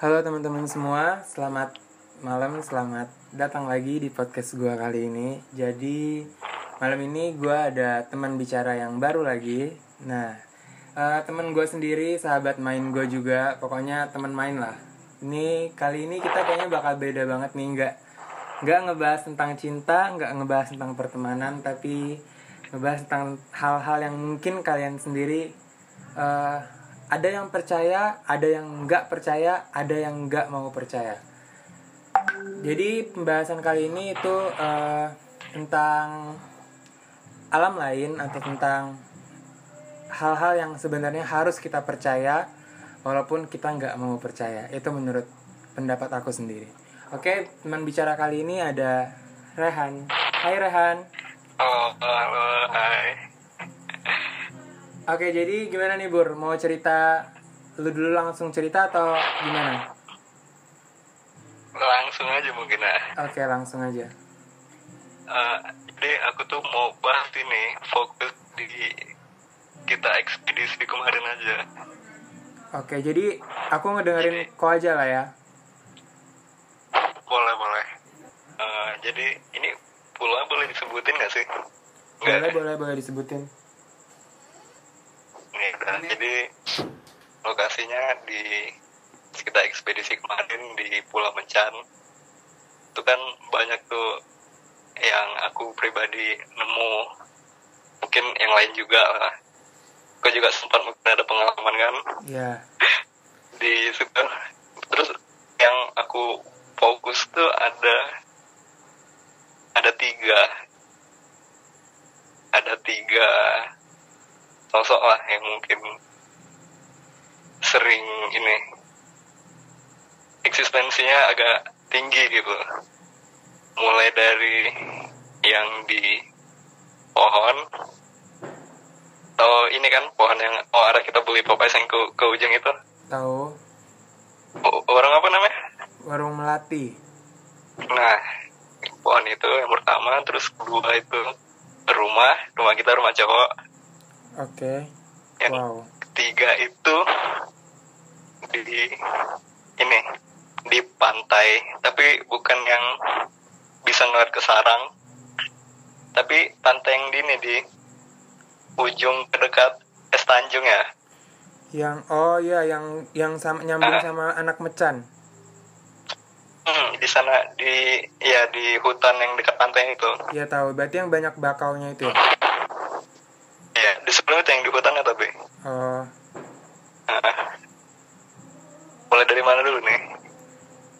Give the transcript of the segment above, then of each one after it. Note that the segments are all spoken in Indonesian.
Halo teman-teman semua, selamat malam, selamat datang lagi di podcast gua kali ini. Jadi malam ini gua ada teman bicara yang baru lagi. Nah, eh, teman gua sendiri, sahabat main gua juga, pokoknya teman main lah. Ini kali ini kita kayaknya bakal beda banget nih, nggak nggak ngebahas tentang cinta, nggak ngebahas tentang pertemanan, tapi ngebahas tentang hal-hal yang mungkin kalian sendiri eh, ada yang percaya, ada yang nggak percaya, ada yang nggak mau percaya. Jadi pembahasan kali ini itu eh, tentang alam lain atau tentang hal-hal yang sebenarnya harus kita percaya walaupun kita nggak mau percaya. Itu menurut pendapat aku sendiri. Oke, teman bicara kali ini ada Rehan. Hai Rehan. Oh, halo, hai. Oke, jadi gimana nih Bur? Mau cerita lu dulu langsung cerita atau gimana? Langsung aja mungkin ah. Oke, langsung aja. Eh, jadi aku tuh mau bahas ini fokus di kita ekspedisi kemarin aja. Oke, jadi aku ngedengerin kau aja lah ya. Boleh boleh. Eh, jadi ini pulau boleh disebutin gak sih? Boleh, boleh, boleh disebutin. Nih, nah, jadi lokasinya di kita ekspedisi kemarin di Pulau Mencan. Itu kan banyak tuh yang aku pribadi nemu. Mungkin yang lain juga lah. Aku juga sempat mungkin ada pengalaman kan Ya, di situ. Terus yang aku fokus tuh ada ada tiga ada tiga sosok lah yang mungkin sering ini eksistensinya agak tinggi gitu. Mulai dari yang di pohon. Atau ini kan pohon yang oh ada kita beli Popeyes yang ke, ke ujung itu? Tahu. O- orang apa namanya? Warung melati. nah pohon itu yang pertama terus kedua itu rumah rumah kita rumah cowok Oke. yang Wow. ketiga itu di ini di pantai tapi bukan yang bisa ngeliat ke sarang tapi pantai yang di ini di ujung terdekat es Tanjung ya Yang oh ya, yang yang sama nyambung Ah. sama anak mecan. hmm, di sana di ya di hutan yang dekat pantai itu Ya tahu. Berarti yang banyak bakaunya itu ya. Ya di sebelum itu yang di hutan ya tapi Nah, mulai dari mana dulu nih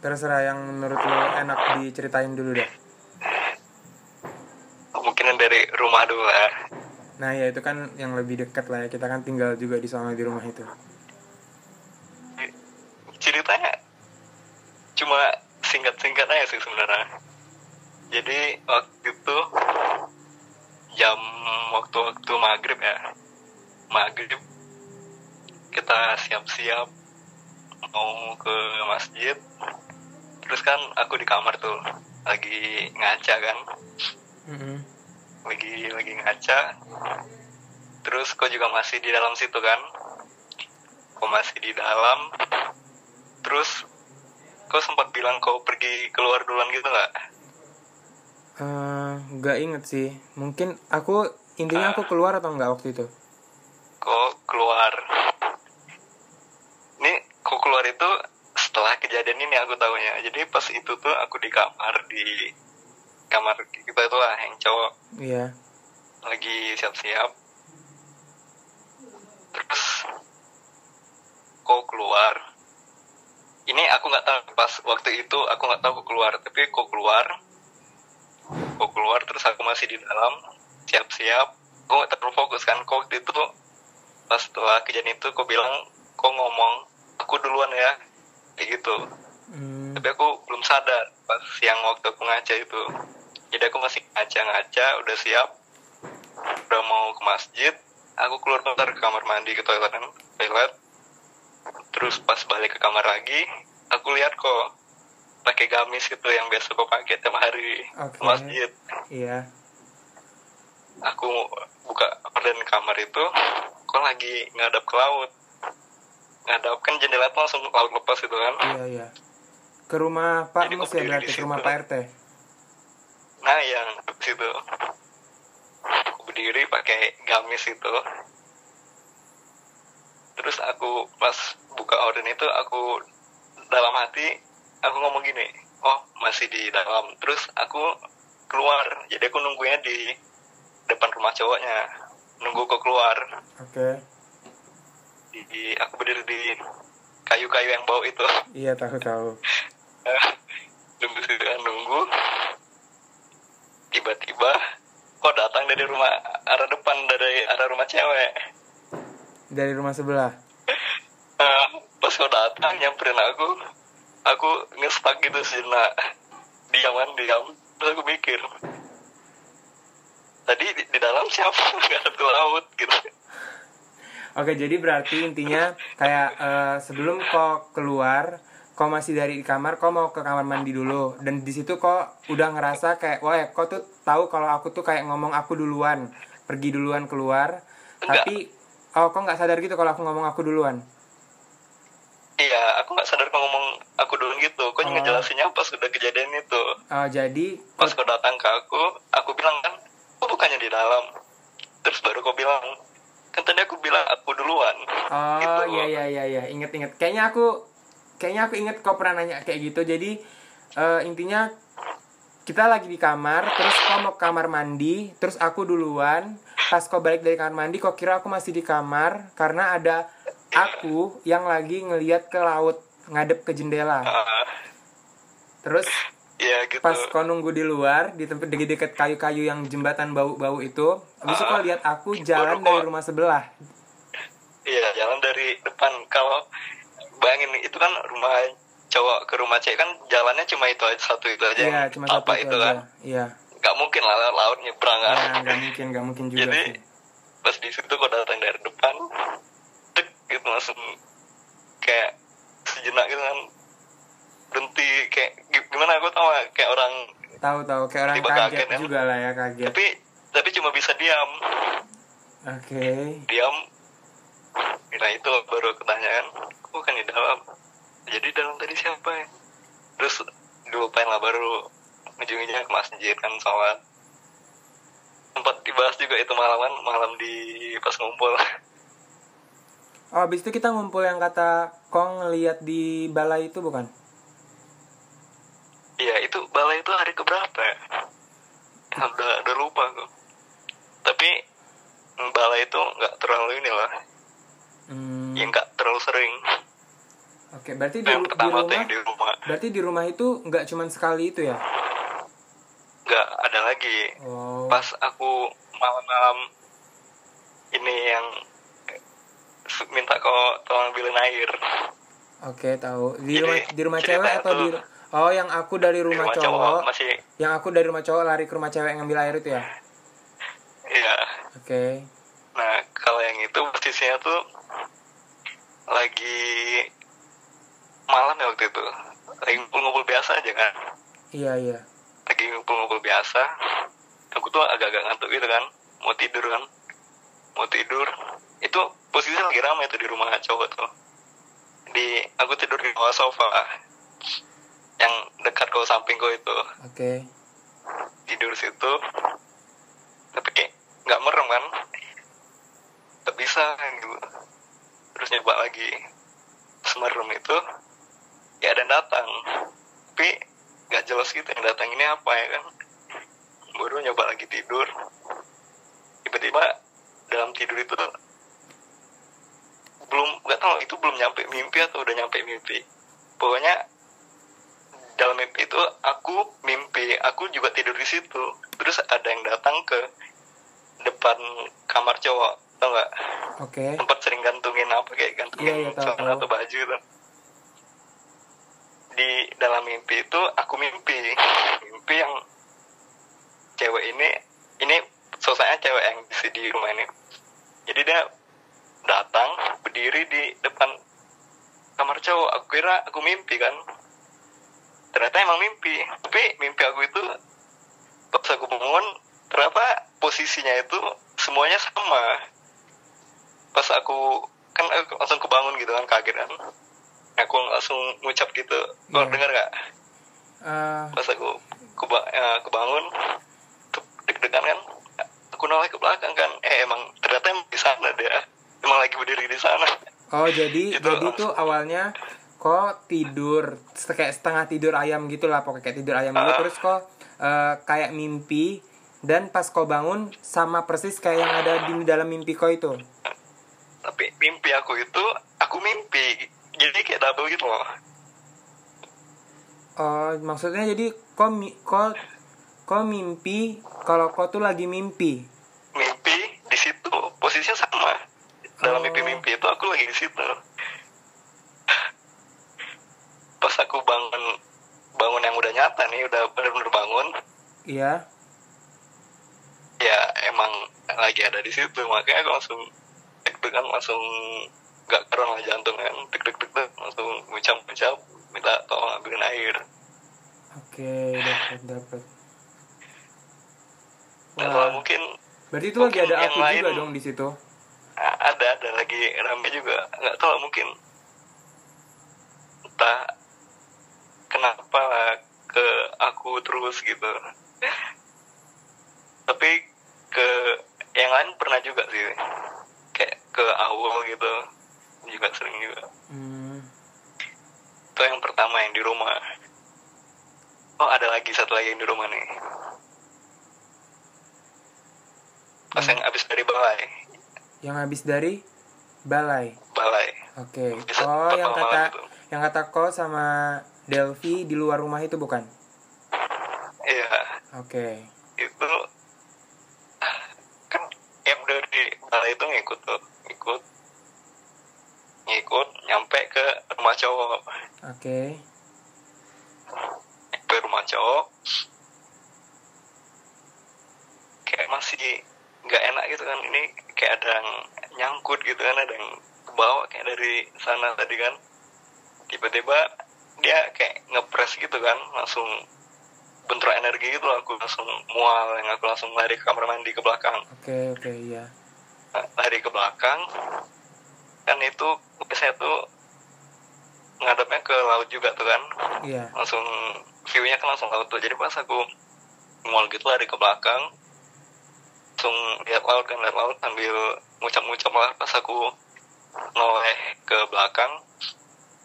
terserah yang menurut lo enak diceritain dulu deh. mungkin dari rumah dulu lah Nah, ya itu kan yang lebih dekat lah ya. Kita kan tinggal juga di sana di rumah itu. ceritanya cuma singkat-singkat aja sih sebenarnya. Jadi waktu itu jam waktu-waktu maghrib ya, maghrib kita siap-siap mau ke masjid. Terus kan aku di kamar tuh lagi ngaca kan, lagi lagi ngaca. Terus kau juga masih di dalam situ kan? Kau masih di dalam. Terus kau sempat bilang kau pergi keluar duluan gitu nggak? Eh, nggak inget sih. Mungkin aku intinya aku keluar atau enggak waktu itu? Kau keluar. Ini kau keluar itu setelah kejadian ini aku tahunya. Jadi pas itu tuh aku di kamar di kamar kita itu lah yang cowok Iya. lagi siap-siap. Terus kau keluar. Ini aku nggak tahu pas waktu itu aku nggak tahu kau keluar, tapi kau keluar. Kau keluar terus aku masih di dalam siap-siap. Nggak terlalu fokus kan? Kau waktu itu pas setelah kejadian itu kau bilang kau ngomong aku duluan ya kayak gitu. Hmm, Tapi aku belum sadar pas yang waktu aku ngaca itu. Jadi aku masih ngaca-ngaca, udah siap, udah mau ke masjid. Aku keluar bentar ke kamar mandi ke toilet kan, toilet. Terus pas balik ke kamar lagi, aku lihat kok pakai gamis gitu yang biasa kok pakai tiap hari ke masjid. iya. Aku buka gorden kamar itu, kok lagi ngadap ke laut. ngadap kan jendela tuh langsung laut lepas itu kan Iya iya. Ke rumah Pak Jadi Mus aku ya berarti ke rumah. Pak RT. nah yang di situ aku berdiri pakai gamis itu terus aku pas buka orden itu aku dalam hati aku ngomong gini oh masih di dalam terus aku keluar jadi aku nunggunya di depan rumah cowoknya. Nunggu kok keluar. Oke. di, di- aku berdiri di kayu-kayu yang bau itu. Iya tahu tahu. nunggu situ kan, nunggu. Tiba-tiba kok datang dari rumah arah depan dari arah rumah cewek? Dari rumah sebelah. Eh, pas kau datang nyamperin aku aku ngestak gitu sejenak diaman diam. Terus aku mikir tadi di, di dalam siapa nggak ada laut gitu Oke, jadi berarti intinya kayak eh, sebelum kau keluar, kau masih dari kamar, kau mau ke kamar mandi dulu, dan di situ kau udah ngerasa kayak, wah, kau tuh tahu kalau aku tuh kayak ngomong aku duluan, pergi duluan keluar, Enggak. tapi oh kau nggak sadar gitu kalau aku ngomong aku duluan. iya aku nggak sadar kau ngomong aku dulu gitu kok Oh. ngejelasinnya pas udah kejadian itu Oh, jadi pas kau datang ke aku aku bilang kan kok bukannya di dalam. Terus baru kau bilang kan tadi aku bilang aku duluan. Oh Gitu. iya iya iya iya. Inget inget kayaknya aku kayaknya aku inget kau pernah nanya kayak gitu. Jadi eh, intinya kita lagi di kamar terus kau mau ke kamar mandi terus aku duluan. Pas kau balik dari kamar mandi kau kira aku masih di kamar karena ada aku yang lagi ngeliat ke laut ngadep ke jendela. Ah, terus iya gitu. Pas kau nunggu di luar di tempat di dekat kayu-kayu yang jembatan bau-bau itu habis itu kau lihat aku jalan dari kau- rumah sebelah. Iya jalan dari depan. Kalau bayangin itu kan rumah cowok ke rumah cewek kan jalannya cuma itu aja satu itu aja iya cuma satu apa itu itu aja. kan? Iya. Nggak mungkin lah laut nyebrang kan. Ya, nggak mungkin, nggak mungkin juga Jadi, sih. pas di situ kok datang dari depan tek gitu langsung kayak sejenak gitu kan berhenti kayak gi- gimana aku tau nggak? kayak orang Tahu tahu kayak orang kaget kaget, ya. juga lah ya kaget. tapi tapi cuma bisa diam Oke. diam nah itu baru aku tanyakan kok bukan di dalam jadi dalam tadi siapa ya terus dilupain lah baru ujung-ujungnya ke masjid kan sholat sempat dibahas juga itu malaman malam di pas ngumpul Oh, habis itu kita ngumpul yang kata Kong ngeliat di balai itu bukan? Iya itu balai itu hari keberapa ya? Udah udah lupa aku tapi mm, balai itu nggak terlalu ini lah. Hmm, yang nggak terlalu sering. Oke, berarti di, yang di tuh rumah yang di rumah. berarti di rumah itu nggak cuman sekali itu ya? nggak ada lagi. Oh. pas aku malam-malam ini yang minta kau tolong ambilin air. Oke, tahu. Di Jadi, rumah di rumah cewek atau di tuh- Oh, yang aku dari rumah, rumah cowok. cowok masih Yang aku dari rumah cowok lari ke rumah cewek ngambil air itu ya? iya. Oke. nah kalau yang itu posisinya tuh lagi malam ya waktu itu. Lagi ngumpul-ngumpul biasa aja kan? Iya, iya. lagi ngumpul-ngumpul biasa. Aku tuh agak-agak ngantuk gitu kan? Mau tidur kan? Mau tidur. Itu posisinya lagi ramai tuh di rumah cowok tuh. Di aku tidur di bawah sofa yang dekat kau samping kau itu. Oke. tidur situ. Tapi kayak nggak merem kan? Nggak bisa gitu. Terus nyoba lagi. Semerem itu ya ada yang datang. Tapi nggak jelas gitu yang datang ini apa ya kan? Baru nyoba lagi tidur. Tiba-tiba dalam tidur itu belum nggak tahu itu belum nyampe mimpi atau udah nyampe mimpi. Pokoknya dalam mimpi itu aku mimpi aku juga tidur di situ. Terus ada yang datang ke depan kamar cowok tau nggak? Oke. tempat sering gantungin apa kayak gantungin Iya, iya, tahu, celana atau baju gitu di dalam mimpi itu aku mimpi. Mimpi yang cewek ini ini sosoknya cewek yang di, di rumah ini. Jadi dia datang berdiri di depan kamar cowok. Aku kira aku mimpi kan ternyata emang mimpi. Tapi mimpi aku itu pas aku bangun ternyata posisinya itu semuanya sama. Pas aku kan aku langsung kebangun gitu kan kaget kan. Aku langsung ngucap gitu. Kau Iya. dengar nggak? Eh, pas aku keba eh, kebangun deg-degan kan aku noleh ke belakang kan. Eh emang ternyata emang di sana dia. Emang lagi berdiri di sana. Oh jadi Itu jadi tuh awalnya kok tidur kayak setengah tidur ayam gitu lah pokoknya kayak tidur ayam gitu terus kok eh, kayak mimpi dan pas kau bangun sama persis kayak yang ada di dalam mimpi kau itu. Tapi mimpi aku itu aku mimpi. Jadi kayak double gitu loh. Oh maksudnya jadi kau mi- kau kau mimpi kalau kau tuh lagi mimpi? Mimpi di situ posisinya sama. Dalam Oh. mimpi-mimpi itu aku lagi di situ pas aku bangun bangun yang udah nyata nih udah bener-bener bangun. Iya. Ya emang lagi ada di situ makanya aku langsung deg-degan langsung gak keron lah jantung kan. Deg-deg-deg langsung ngucap-ngucap minta tolong ambilin air. Oke dapat dapat nah, Wah. kalau mungkin berarti itu lagi mungkin ada yang aku juga lain- dong di situ? Ada ada lagi rame juga. Nggak tahu mungkin entah kenapa ke aku terus gitu tapi ke yang lain pernah juga sih kayak ke awal gitu juga sering juga hmm. itu yang pertama yang di rumah oh ada lagi satu lagi yang di rumah nih pas Hmm. yang abis dari balai yang habis dari balai balai Oke. Bisa Oh, yang kata gitu. yang kata kau sama Delvi di luar rumah itu bukan? iya Oke. itu kan yang dari balai itu ngikut tuh ngikut ngikut nyampe ke rumah cowok Oke. ke rumah cowok kayak masih nggak enak gitu kan ini kayak ada yang nyangkut gitu kan ada yang kebawa kayak dari sana tadi kan tiba-tiba dia kayak ngepres gitu kan langsung bentrok energi gitu aku langsung mual yang aku langsung lari ke kamar mandi ke belakang Oke, oke, iya. Nah, lari ke belakang kan itu saya tuh ngadepnya ke laut juga tuh kan Iya. langsung view-nya kan langsung laut tuh jadi pas aku mual gitu lari ke belakang langsung lihat laut kan lihat laut sambil ngucap-ngucap lah pas aku noleh ke belakang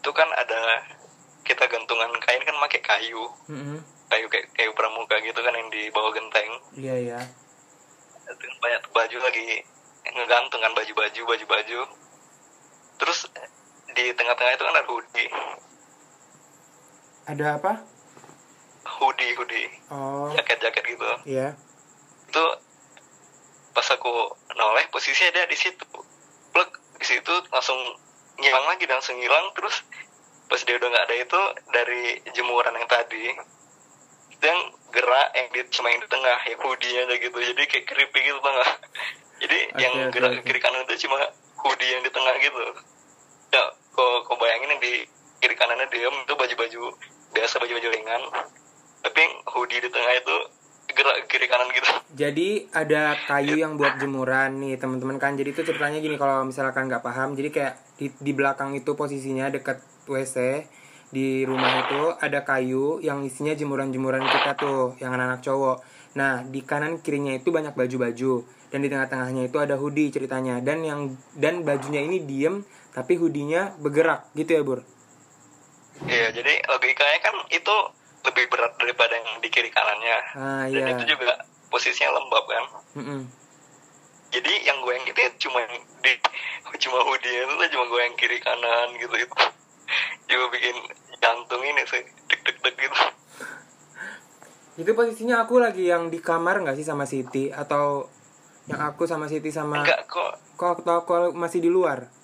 itu kan ada kita gantungan kain kan pakai kayu Mm-mm. kayu kayak kayu pramuka gitu kan yang di bawah genteng Iya, iya. itu kan banyak baju lagi ngegantung kan baju-baju baju-baju terus di tengah-tengah itu kan ada hoodie Ada apa? hoodie hoodie Oh, jaket-jaket gitu iya. itu pas aku noleh posisinya dia di situ plek di situ langsung ngilang lagi langsung ngilang terus pas dia udah nggak ada itu dari jemuran yang tadi yang gerak yang di cuma yang di tengah yang hoodie aja gitu. Jadi kayak creepy gitu banget jadi Oke, yang oke, gerak ke kiri kanan itu cuma hoodie yang di tengah gitu. Ya kok kok bayangin yang di kiri kanannya diem itu baju-baju biasa baju-baju ringan. Tapi yang hoodie di tengah itu gerak kiri kanan gitu. Jadi ada kayu yang buat jemuran nih teman-teman kan. Jadi itu ceritanya gini kalau misalkan nggak paham. Jadi kayak di, di belakang itu posisinya dekat WC di rumah itu ada kayu yang isinya jemuran-jemuran kita tuh yang anak-anak cowok. Nah di kanan kirinya itu banyak baju-baju dan di tengah-tengahnya itu ada hoodie ceritanya dan yang dan bajunya ini diem tapi hoodie-nya bergerak gitu ya Bur. Iya, jadi logikanya kan itu lebih berat daripada yang di kiri kanannya. Ah Dan iya. itu juga posisinya lembab kan. Mm-mm. Jadi yang goyang itu cuma yang di cuma hoodie itu cuma goyang kiri kanan gitu itu. Juga bikin jantung ini sih deg deg deg gitu. Itu posisinya aku lagi yang di kamar nggak sih sama Siti atau yang aku sama Siti sama Enggak kok kok atau aku masih di luar?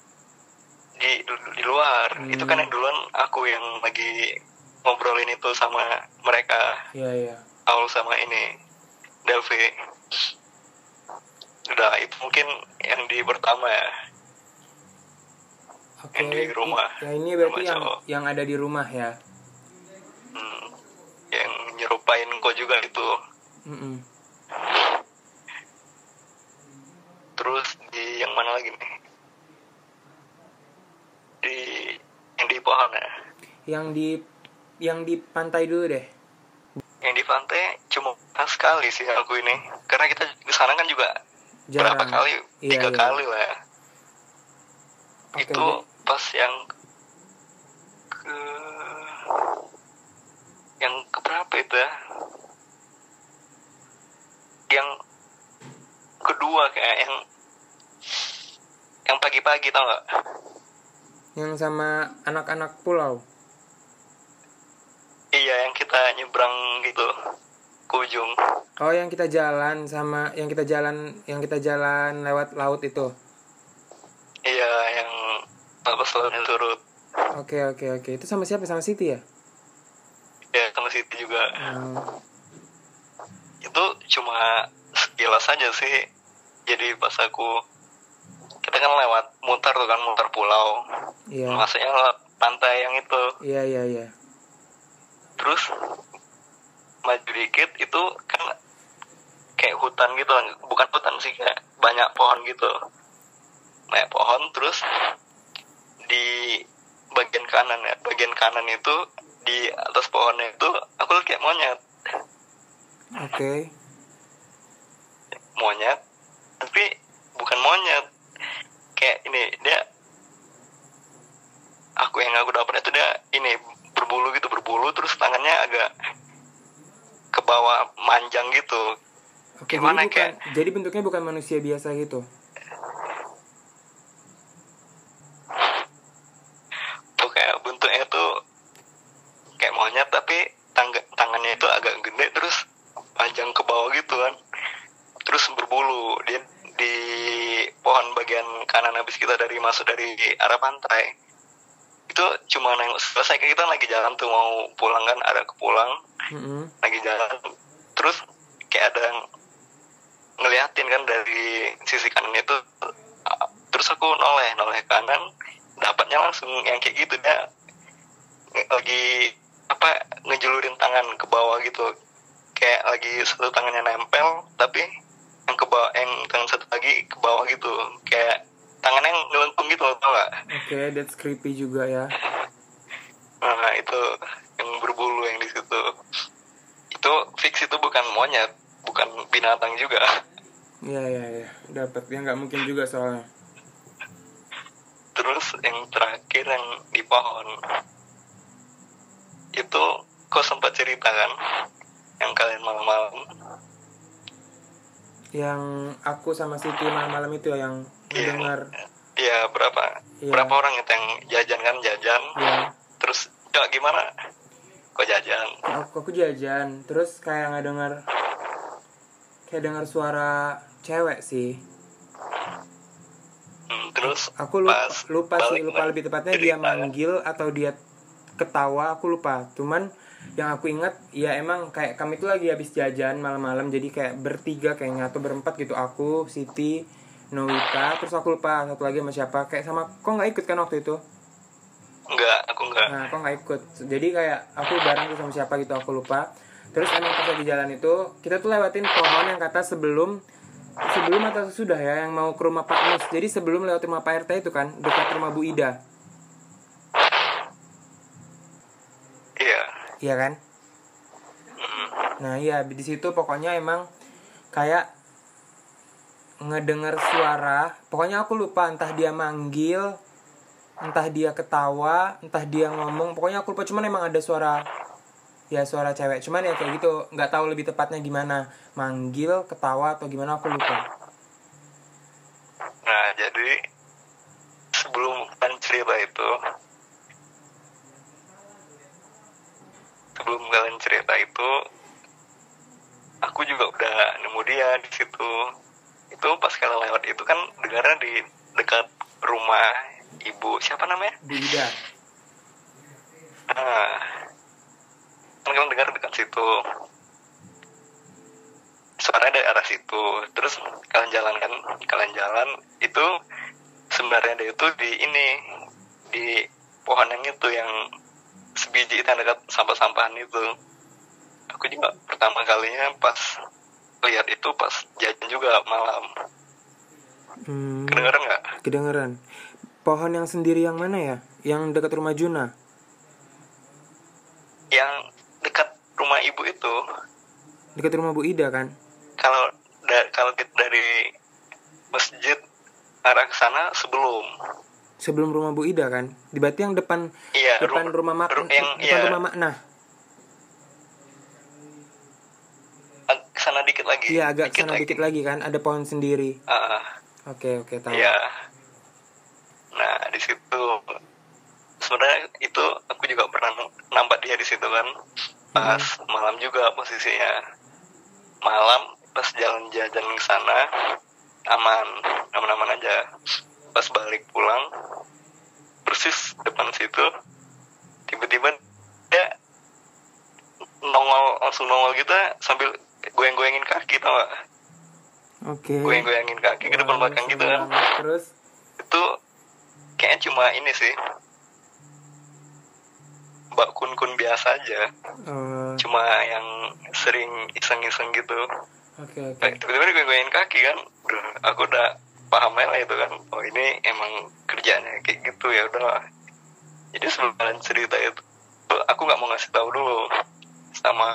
di di luar. Hmm. Itu kan yang duluan aku yang lagi ngobrolin itu sama mereka. Iya iya. Aul sama ini Delphi. Udah itu mungkin yang di pertama ya okay. yang di rumah ya ini berarti rumah yang yang ada di rumah ya hmm, yang nyerupain kok juga itu mm -mm. terus di yang mana lagi nih di yang di pohon ya yang di yang di pantai dulu deh yang di pantai cuma pas sekali sih aku ini karena kita di sana kan juga Jarang. berapa kali iya, tiga iya. kali lah ya okay. itu pas yang ke yang keberapa itu ya? Yang kedua kayak yang yang pagi-pagi tau nggak? Yang sama anak-anak pulau? Iya yang kita nyebrang gitu ke ujung. Oh yang kita jalan sama yang kita jalan yang kita jalan lewat laut itu? Iya yang apa selalu turut. Oke oke oke. Itu sama siapa? Sama Siti ya? Ya sama Siti juga. Oh, itu cuma sekilas aja sih. Jadi pas aku kita kan lewat mutar tuh kan mutar pulau. Iya. Maksudnya lewat pantai yang itu. Iya iya iya. Terus maju dikit itu kan kayak hutan gitu. Bukan hutan sih kayak banyak pohon gitu. Banyak pohon terus di bagian kanan ya. Bagian kanan itu di atas pohonnya itu aku lihat kayak monyet. Oke. Monyet tapi bukan monyet. Kayak ini dia aku yang aku dapat itu dia ini berbulu gitu berbulu terus tangannya agak ke bawah manjang gitu. Oke Gimana, jadi bukan jadi bentuknya bukan manusia biasa gitu tuh kayak bentuknya tuh kayak monyet tapi tangga, tangannya itu agak gede terus panjang ke bawah gitu kan terus berbulu dia di pohon bagian kanan habis kita dari masuk dari arah pantai. Itu cuma nengok selesai kita lagi jalan tuh mau pulang kan ada ke pulang. Mm-mm. lagi jalan terus kayak ada yang ngeliatin kan dari sisi kanan itu. Terus aku noleh noleh kanan dapatnya langsung yang kayak gitu dia lagi apa ngejulurin tangan ke bawah gitu. Kayak lagi satu tangannya nempel tapi yang ke bawah yang tangan satu lagi ke bawah gitu. Kayak tangannya yang ngelengkung gitu loh tau gak oke that's creepy juga ya. Nah itu yang berbulu yang di situ. Itu fix itu bukan monyet, bukan binatang juga. iya iya iya. Dapat ya nggak mungkin juga soalnya. Terus yang terakhir yang di pohon. Itu kok sempat cerita kan yang kalian malam-malam? Yang aku sama Siti malam-malam itu ya yang Iya. mendengar. Ya berapa? Iya. berapa orang itu yang jajan kan jajan. Ya terus ya gimana? Kok jajan? Aku, aku jajan. Terus kayak nggak dengar kayak dengar suara cewek sih. Hmm, terus aku lupa pas lupa sih lupa lebih tepatnya dia kan. manggil atau dia ketawa aku lupa. Cuman yang aku ingat ya emang kayak kami tuh lagi habis jajan malam-malam jadi kayak bertiga kayaknya atau berempat gitu aku Siti Novita terus aku lupa satu lagi sama siapa kayak sama kok nggak ikut kan waktu itu enggak aku enggak Nah, aku nggak ikut. Jadi kayak aku bareng tuh sama siapa gitu aku lupa. Terus emang pas lagi jalan itu kita tuh lewatin pohon yang kata sebelum sebelum atau sesudah ya yang mau ke rumah Pak Mus. Jadi sebelum lewat rumah Pak RT itu kan dekat rumah Bu Ida. iya Iya kan? Nah, iya di situ pokoknya emang kayak ngedenger suara. Pokoknya aku lupa entah dia manggil, entah dia ketawa, entah dia ngomong. Pokoknya aku lupa cuman emang ada suara ya suara cewek. Cuman ya kayak gitu, nggak tahu lebih tepatnya gimana. Manggil, ketawa atau gimana aku lupa. Nah, jadi sebelum kan cerita itu, sebelum kalian cerita itu, aku juga udah nemu dia di situ. Itu pas kalian lewat itu kan dengarnya di dekat rumah ibu siapa namanya? Bu Ida. Nah, kan kalian dengar dekat situ. Suaranya dari arah situ. Terus kalian jalan kan, kalian jalan itu sebenarnya dia itu di ini di pohon yang itu yang sebiji itu yang dekat sampah-sampahan itu. Aku juga pertama kalinya pas lihat itu pas jajan juga malam. Hmm, Kedengeran nggak? kedengeran. Pohon yang sendiri yang mana ya? Yang dekat rumah Juna. yang dekat rumah ibu itu dekat rumah Bu Ida kan kalau da- kalau kita dari masjid arah ke sana sebelum sebelum rumah Bu Ida kan di berarti yang depan iya depan ru- rumah mak ru- yang depan iya, rumah makna sana dikit lagi. Iya agak sana dikit lagi kan ada pohon sendiri. Oke oke tahu. Iya. Nah di situ sebenarnya itu aku juga pernah nampak dia di situ kan. Pas Hmm. malam juga posisinya. Malam pas jalan jalan ke sana aman aman-aman aja. Pas balik pulang persis depan situ tiba-tiba dia nongol langsung nongol gitu sambil goyang-goyangin kaki tau gak oke. Goyang-goyangin kaki ke depan belakang gitu kan. terus? Itu kayaknya cuma ini sih. Mbak kun kun biasa aja. Eh, cuma yang sering iseng-iseng gitu. Oke oke. Kayak tiba-tiba dia goyang kaki kan udah aku udah paham lah itu kan. Oh ini emang kerjanya kayak gitu ya udah jadi sebelum cerita itu aku nggak mau ngasih tahu dulu sama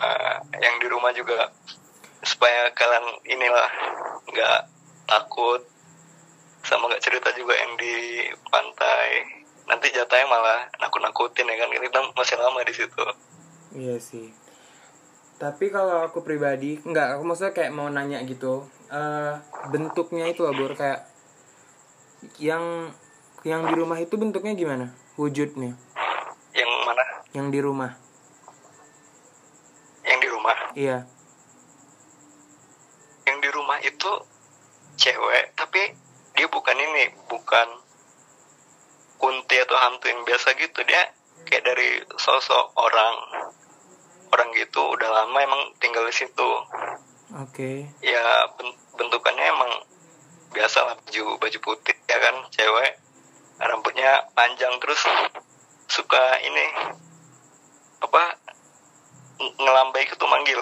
yang di rumah juga supaya kalian inilah nggak takut sama nggak cerita juga yang di pantai nanti jatahnya malah nakut-nakutin ya kan kita masih lama di situ Iya sih. Tapi kalau aku pribadi, nggak, aku maksudnya kayak mau nanya gitu. eh bentuknya itu loh, Bur, kayak yang yang di rumah itu bentuknya gimana? Wujudnya yang mana yang di rumah. Iya. yang di rumah itu cewek tapi dia bukan ini bukan kunti atau hantu yang biasa gitu dia kayak dari sosok orang orang gitu udah lama emang tinggal di situ Oke. ya ben- bentukannya emang biasa lah baju baju putih ya kan cewek rambutnya panjang terus suka ini apa ngelambai gitu manggil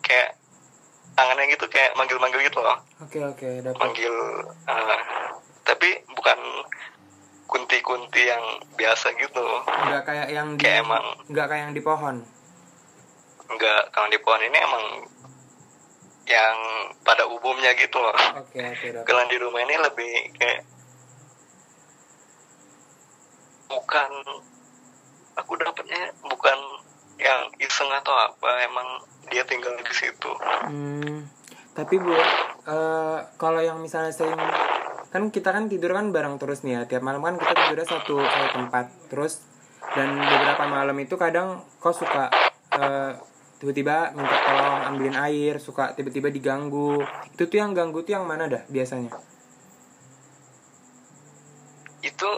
kayak tangannya gitu kayak manggil-manggil gitu loh Oke, oke, dapat. manggil eh, tapi bukan kunti-kunti yang biasa gitu Nggak kayak yang di Kayak emang- nggak kayak yang di pohon. enggak kalau di pohon ini emang yang pada umumnya gitu loh Oke, oke, dapat. kalau di rumah ini lebih kayak bukan aku dapetnya bukan yang iseng atau apa emang dia tinggal di situ. Hmm, tapi bu, eh, kalau yang misalnya sering kan kita kan tidur kan bareng terus nih ya. Tiap malam kan kita tidurnya satu satu tempat. Terus dan beberapa malam itu kadang kau suka eh, tiba-tiba minta tolong ambilin air suka tiba-tiba diganggu. Itu tuh yang ganggu tuh yang mana dah biasanya? Itu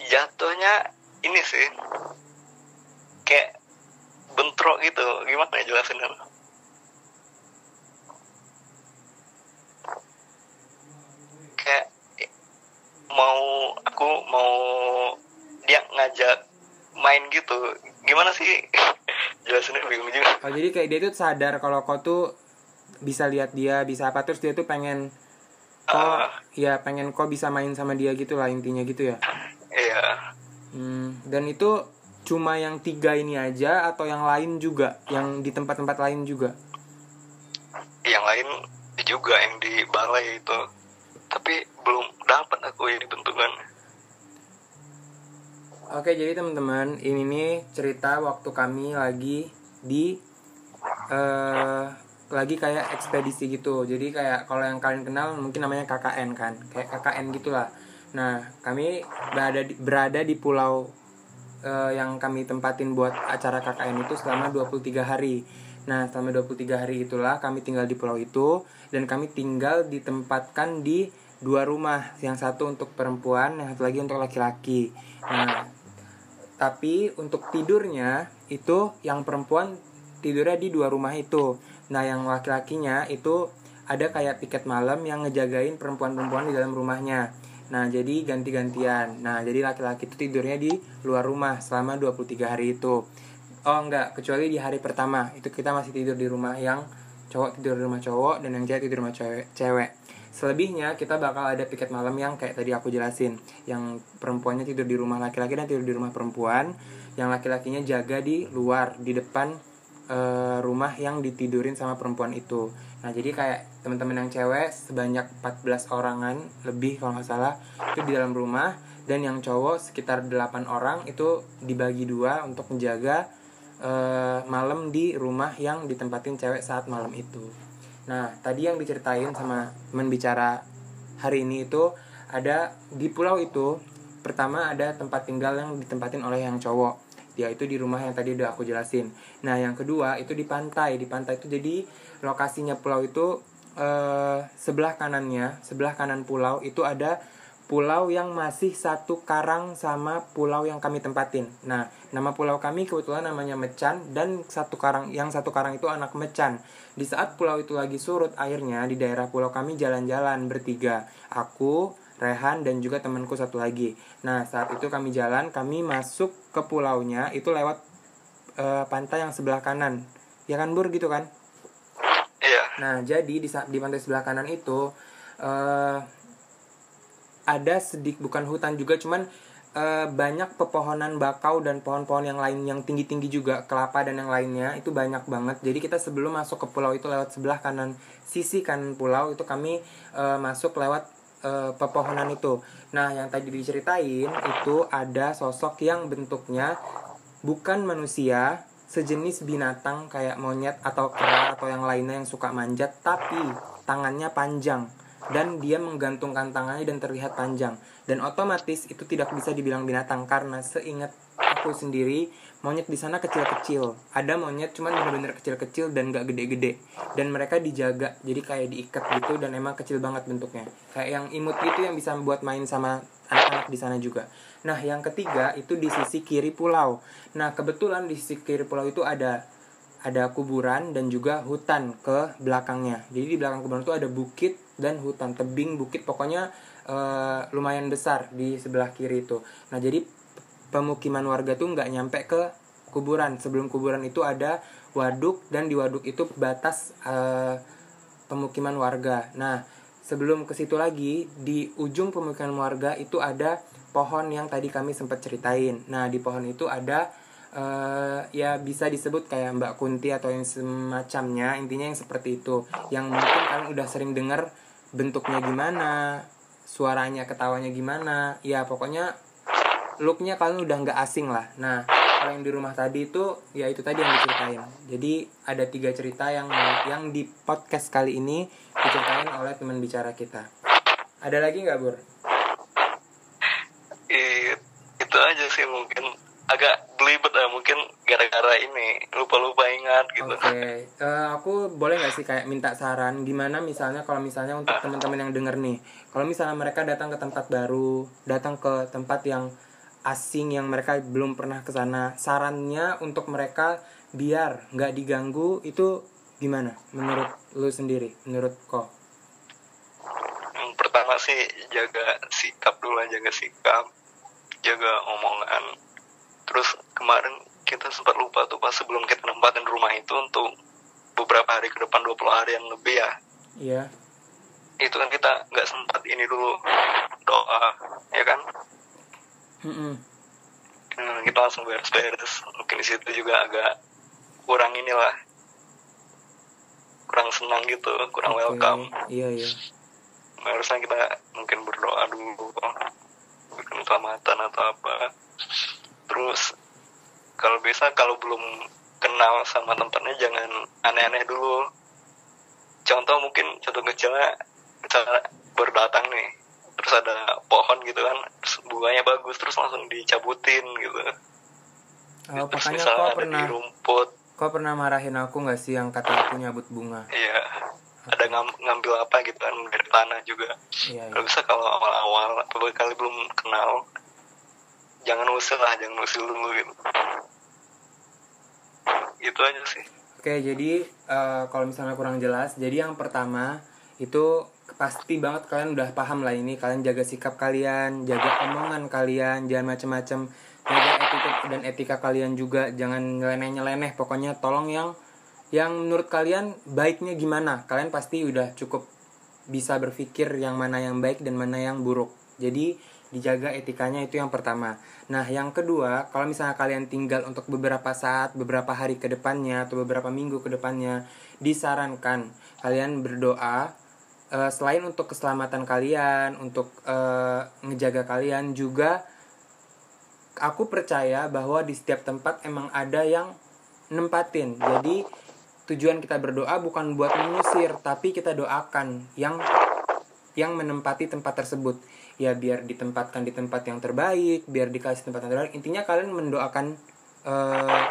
jatuhnya ini sih kayak bentrok gitu. Gimana ya jelasinnya? Kayak mau aku mau dia ngajak main gitu. Gimana sih? Jelasinnya bingung juga. Oh jadi kayak dia tuh sadar kalau kau tuh bisa lihat dia bisa apa terus dia tuh pengen kau Ah. ya pengen kau bisa main sama dia gitu lah intinya gitu ya? Iya. Hmm, dan itu cuma yang tiga ini aja atau yang lain juga, yang di tempat-tempat lain juga. yang lain juga yang di balai itu tapi belum dapat aku ini bentukan Oke, jadi teman-teman, ini nih cerita waktu kami lagi di eh lagi kayak ekspedisi gitu. Jadi kayak kalau yang kalian kenal mungkin namanya KKN kan, kayak KKN gitulah. Nah, kami berada di, berada di pulau eh, yang kami tempatin buat acara KKN itu selama 23 hari. Nah, selama 23 hari itulah kami tinggal di pulau itu dan kami tinggal ditempatkan di dua rumah, yang satu untuk perempuan, yang satu lagi untuk laki-laki. Nah, tapi untuk tidurnya itu yang perempuan tidurnya di dua rumah itu. Nah, yang laki-lakinya itu ada kayak piket malam yang ngejagain perempuan-perempuan di dalam rumahnya. Nah, jadi ganti-gantian. Nah, jadi laki-laki itu tidurnya di luar rumah selama 23 hari itu. Oh, enggak, kecuali di hari pertama. Itu kita masih tidur di rumah yang cowok tidur di rumah cowok dan yang cewek tidur di rumah cewek. Selebihnya kita bakal ada piket malam yang kayak tadi aku jelasin, yang perempuannya tidur di rumah laki-laki dan tidur di rumah perempuan, yang laki-lakinya jaga di luar di depan eh, rumah yang ditidurin sama perempuan itu nah jadi kayak teman-teman yang cewek sebanyak 14 orangan lebih kalau nggak salah itu di dalam rumah. Dan yang cowok sekitar 8 orang itu dibagi dua untuk menjaga eh, malam di rumah yang ditempatin cewek saat malam itu. Nah tadi yang diceritain sama teman hari ini itu ada di pulau itu pertama ada tempat tinggal yang ditempatin oleh yang cowok yaitu di rumah yang tadi udah aku jelasin nah yang kedua itu di pantai di pantai itu jadi lokasinya pulau itu eh, sebelah kanannya sebelah kanan pulau itu ada pulau yang masih satu karang sama pulau yang kami tempatin. Nah, nama pulau kami kebetulan namanya Mecan dan satu karang yang satu karang itu anak Mecan. Di saat pulau itu lagi surut airnya di daerah pulau kami jalan-jalan bertiga. Aku, Rehan dan juga temanku satu lagi. Nah, saat itu kami jalan, kami masuk ke pulaunya itu lewat eh, pantai yang sebelah kanan. Ya kan, Bur gitu kan? Iya. Nah, jadi di di pantai sebelah kanan itu eh ada sedik bukan hutan juga cuman eh, banyak pepohonan bakau dan pohon-pohon yang lain yang tinggi-tinggi juga kelapa dan yang lainnya itu banyak banget. Jadi kita sebelum masuk ke pulau itu lewat sebelah kanan sisi kanan pulau itu kami eh, masuk lewat eh, pepohonan itu. Nah, yang tadi diceritain itu ada sosok yang bentuknya bukan manusia, sejenis binatang kayak monyet atau kera atau yang lainnya yang suka manjat tapi tangannya panjang dan dia menggantungkan tangannya dan terlihat panjang dan otomatis itu tidak bisa dibilang binatang karena seingat aku sendiri monyet di sana kecil-kecil. Ada monyet cuman bener-bener kecil-kecil dan gak gede-gede. Dan mereka dijaga jadi kayak diikat gitu dan emang kecil banget bentuknya. Kayak yang imut gitu yang bisa buat main sama anak-anak di sana juga. Nah yang ketiga itu di sisi kiri pulau. Nah kebetulan di sisi kiri pulau itu ada ada kuburan dan juga hutan ke belakangnya. Jadi di belakang kuburan itu ada bukit dan hutan, tebing, bukit, pokoknya eh, lumayan besar di sebelah kiri itu. Nah jadi pemukiman warga tuh nggak nyampe ke kuburan. Sebelum kuburan itu ada waduk dan di waduk itu batas eh, pemukiman warga. Nah sebelum ke situ lagi di ujung pemukiman warga itu ada pohon yang tadi kami sempat ceritain. Nah di pohon itu ada eh, ya bisa disebut kayak Mbak Kunti atau yang semacamnya intinya yang seperti itu yang mungkin kalian udah sering dengar bentuknya gimana suaranya ketawanya gimana ya pokoknya looknya kalian udah nggak asing lah. Nah kalau yang di rumah tadi itu ya itu tadi yang diceritain. Jadi ada tiga cerita yang yang di podcast kali ini diceritain oleh teman bicara kita. Ada lagi nggak Bur? Itu aja sih mungkin. Agak belibet ya mungkin gara-gara ini. Lupa-lupa ingat gitu. Oke, eh, aku boleh nggak sih kayak minta saran? Gimana misalnya kalau misalnya untuk teman-teman yang denger nih, kalau misalnya mereka datang ke tempat baru, datang ke tempat yang asing yang mereka belum pernah ke sana, sarannya untuk mereka biar nggak diganggu itu gimana? Menurut lu sendiri, menurut kok? Pertama sih jaga sikap dulu jaga sikap, jaga omongan. Terus kemarin kita sempat lupa tuh pas sebelum kita nempatin rumah itu untuk beberapa hari ke depan 20 hari yang lebih ya. Iya, Itu kan kita nggak sempat ini dulu doa, ya kan? Mm-mm. Hmm, kita langsung beres-beres. Mungkin di situ juga agak kurang inilah, kurang senang gitu, kurang Oke, welcome. Iya iya. harusnya kita mungkin berdoa dulu mungkin keselamatan atau apa terus kalau bisa kalau belum kenal sama tempatnya jangan aneh-aneh dulu contoh mungkin contoh kecilnya misalnya baru datang nih terus ada pohon gitu kan terus bunganya bagus terus langsung dicabutin gitu. Oh, terus makanya misalnya kok ada pernah di rumput. kok pernah marahin aku nggak sih yang kata aku nyabut bunga? iya. Ada ngam- ngambil apa gitu kan dari tanah juga. Iya kalau iya. bisa kalau awal-awal beberapa kali belum kenal jangan usil lah jangan usil dulu gitu. Itu aja sih. Oke, jadi eh, kalau misalnya kurang jelas, jadi yang pertama itu pasti banget kalian udah paham lah ini. Kalian jaga sikap kalian, jaga omongan kalian, jangan macem-macem, jaga etika dan etika kalian juga, jangan nyeleneh-nyeleneh. Pokoknya tolong yang yang menurut kalian baiknya gimana. Kalian pasti udah cukup bisa berpikir yang mana yang baik dan mana yang buruk. Jadi dijaga etikanya itu yang pertama nah yang kedua kalau misalnya kalian tinggal untuk beberapa saat beberapa hari ke depannya atau beberapa minggu ke depannya disarankan kalian berdoa uh, selain untuk keselamatan kalian untuk uh, ngejaga kalian juga aku percaya bahwa di setiap tempat emang ada yang nempatin. Jadi tujuan kita berdoa bukan buat mengusir tapi kita doakan yang yang menempati tempat tersebut. Ya biar ditempatkan di tempat yang terbaik biar dikasih tempat yang terbaik. Intinya kalian mendoakan uh,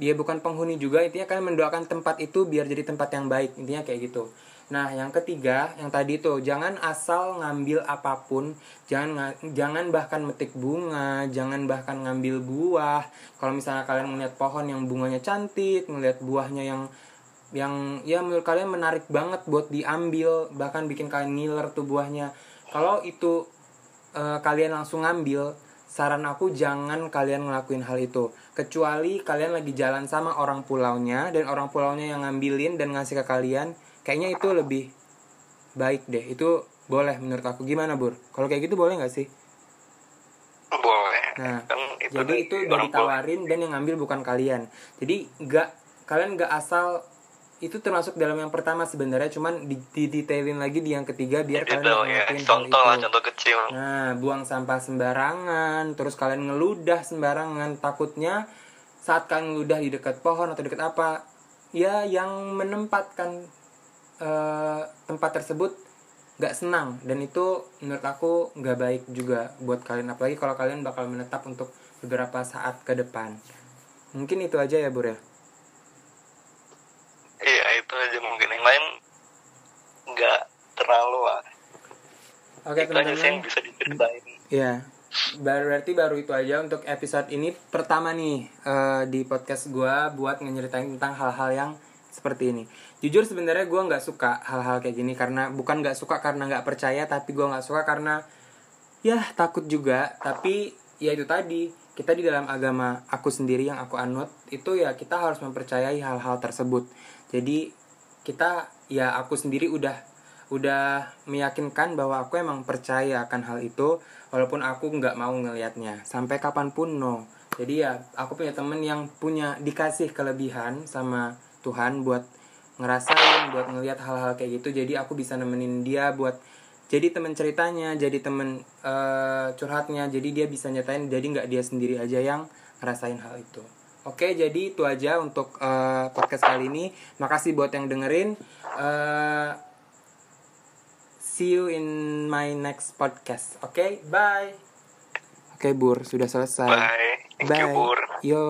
dia bukan penghuni juga intinya kalian mendoakan tempat itu biar jadi tempat yang baik. Intinya kayak gitu Nah, yang ketiga, yang tadi tuh jangan asal ngambil apa pun, jangan jangan bahkan metik bunga, jangan bahkan ngambil buah. Kalau misalnya kalian melihat pohon yang bunganya cantik, melihat buahnya yang yang ya menurut kalian menarik banget buat diambil, bahkan bikin kalian ngiler tuh buahnya. Kalau itu uh, kalian langsung ngambil, saran aku jangan kalian ngelakuin hal itu kecuali kalian lagi jalan sama orang pulaunya dan orang pulaunya yang ngambilin dan ngasih ke kalian kayaknya itu lebih baik deh. Itu boleh menurut aku. Gimana bur? Kalau kayak gitu boleh nggak sih? Boleh. Nah kan itu jadi itu udah ditawarin dan yang ngambil bukan kalian. Jadi nggak kalian nggak asal itu termasuk dalam yang pertama sebenarnya. Cuman di, di detailin lagi di yang ketiga biar kalian ya. contoh lah contoh kecil. Nah buang sampah sembarangan terus kalian ngeludah sembarangan. Takutnya saat kalian ngeludah di dekat pohon atau dekat apa ya yang menempatkan uh, tempat tersebut nggak senang. Dan itu menurut aku nggak baik juga buat kalian. Apalagi kalau kalian bakal menetap untuk beberapa saat ke depan. Mungkin itu aja ya Bur ya iya itu aja. Mungkin yang lain nggak terlalu lah oke okay, teman-teman. bisa diceritain. Ya baru berarti baru itu aja untuk episode ini pertama nih uh, di podcast gue buat ngeceritain tentang hal-hal yang seperti ini. Jujur sebenarnya gue nggak suka hal-hal kayak gini karena bukan nggak suka karena nggak percaya tapi gue nggak suka karena ya takut juga. Tapi ya itu tadi kita di dalam agama aku sendiri yang aku anut itu ya kita harus mempercayai hal-hal tersebut. Jadi kita ya aku sendiri udah udah meyakinkan bahwa aku emang percaya akan hal itu walaupun aku nggak mau ngelihatnya. Sampai kapan pun no. Jadi ya aku punya temen yang punya dikasih kelebihan sama Tuhan buat ngerasain buat ngelihat hal-hal kayak gitu. Jadi aku bisa nemenin dia buat jadi temen ceritanya jadi temen uh, curhatnya. Jadi dia bisa nyatain jadi nggak dia sendiri aja yang ngerasain hal itu. Oke jadi itu aja untuk uh, podcast kali ini. Makasih buat yang dengerin. Uh, see you in my next podcast. Oke okay? bye. Oke okay, bur. Sudah selesai. Bye. Thank bye. You, bur. Yo